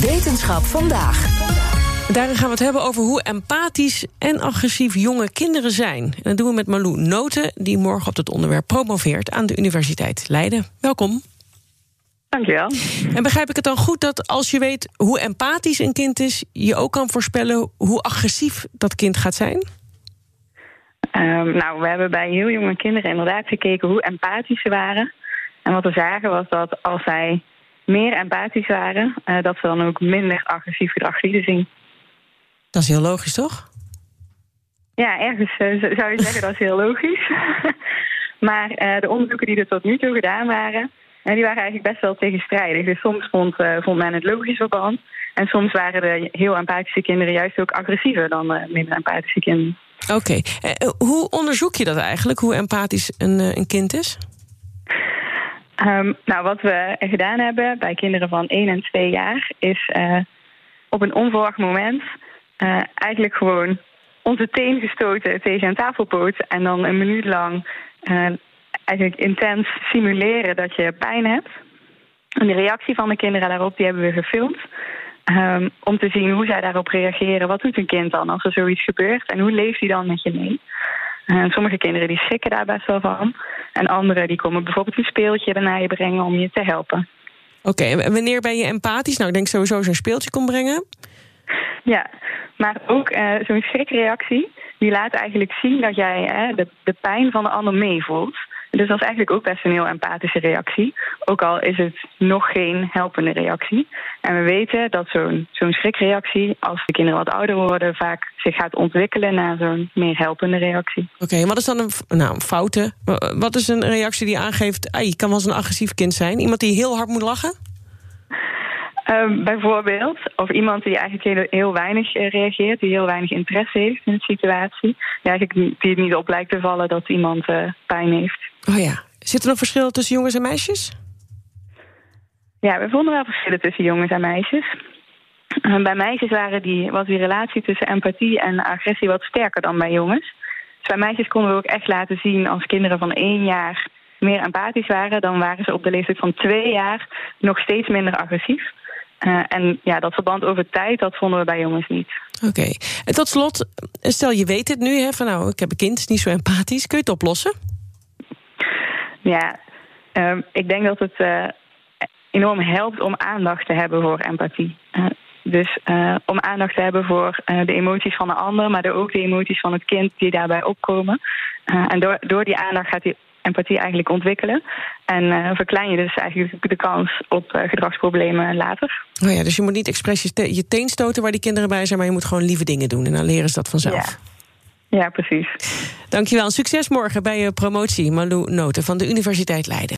Wetenschap vandaag. Daarin gaan we het hebben over hoe empathisch en agressief jonge kinderen zijn. En dat doen we met Malou Noten, die morgen op het onderwerp promoveert aan de Universiteit Leiden. Welkom. Dankjewel. En begrijp ik het dan goed dat als je weet hoe empathisch een kind is, je ook kan voorspellen hoe agressief dat kind gaat zijn? Um, nou, we hebben bij heel jonge kinderen inderdaad gekeken hoe empathisch ze waren. En wat we zagen was dat als zij meer empathisch waren, uh, dat ze dan ook minder agressief gedrag lieten zien. Dat is heel logisch, toch? Ja, ergens uh, zou je zeggen dat is heel logisch. maar uh, de onderzoeken die er tot nu toe gedaan waren, die waren eigenlijk best wel tegenstrijdig. Dus soms vond, vond men het logisch verband. En soms waren de heel empathische kinderen juist ook agressiever dan minder empathische kinderen. Oké. Okay. hoe onderzoek je dat eigenlijk, hoe empathisch een, een kind is? Um, nou, wat we gedaan hebben bij kinderen van 1 en 2 jaar is uh, op een onverwacht moment uh, eigenlijk gewoon onze teen gestoten tegen een tafelpoot en dan een minuut lang uh, eigenlijk intens simuleren dat je pijn hebt. En de reactie van de kinderen daarop die hebben we gefilmd. Um, om te zien hoe zij daarop reageren. Wat doet een kind dan als er zoiets gebeurt? En hoe leeft hij dan met je mee? En sommige kinderen die schrikken daar best wel van. En anderen die komen bijvoorbeeld een speeltje naar je brengen om je te helpen. Oké, okay, en wanneer ben je empathisch? Nou, ik denk sowieso zo'n speeltje kon brengen. Ja, maar ook uh, zo'n schrikreactie, die laat eigenlijk zien dat jij uh, de, de pijn van de ander meevoelt. Dus dat is eigenlijk ook best een heel empathische reactie. Ook al is het nog geen helpende reactie. En we weten dat zo'n schrikreactie, als de kinderen wat ouder worden, vaak zich gaat ontwikkelen naar zo'n meer helpende reactie. Oké, okay, wat is dan een, nou, een foute? Wat is een reactie die aangeeft, ah, je kan wel eens een agressief kind zijn? Iemand die heel hard moet lachen? Um, bijvoorbeeld, of iemand die eigenlijk heel, heel weinig reageert, die heel weinig interesse heeft in de situatie. Die, eigenlijk, die het niet op lijkt te vallen dat iemand uh, pijn heeft. Oh ja. Zit er nog verschil tussen jongens en meisjes? Ja, we vonden wel verschillen tussen jongens en meisjes. Uh, bij meisjes waren die, was die relatie tussen empathie en agressie wat sterker dan bij jongens. Dus bij meisjes konden we ook echt laten zien als kinderen van één jaar meer empathisch waren, dan waren ze op de leeftijd van twee jaar nog steeds minder agressief. Uh, en ja, dat verband over tijd, dat vonden we bij jongens niet. Oké. Okay. En tot slot, stel je weet het nu, hè, van nou, ik heb een kind, is niet zo empathisch. Kun je het oplossen? Ja, um, ik denk dat het uh, enorm helpt om aandacht te hebben voor empathie. Uh, dus om aandacht te hebben voor de emoties van de ander, maar ook de emoties van het kind die daarbij opkomen. en door, door die aandacht gaat die empathie eigenlijk ontwikkelen. En uh, verklein je dus eigenlijk de kans op uh, gedragsproblemen later. Oh ja, dus je moet niet expres je, te je teen stoten waar die kinderen bij zijn... maar je moet gewoon lieve dingen doen en dan leren ze dat vanzelf. Ja, ja precies. Dankjewel. Succes morgen bij je promotie, Malou Noten van de Universiteit Leiden.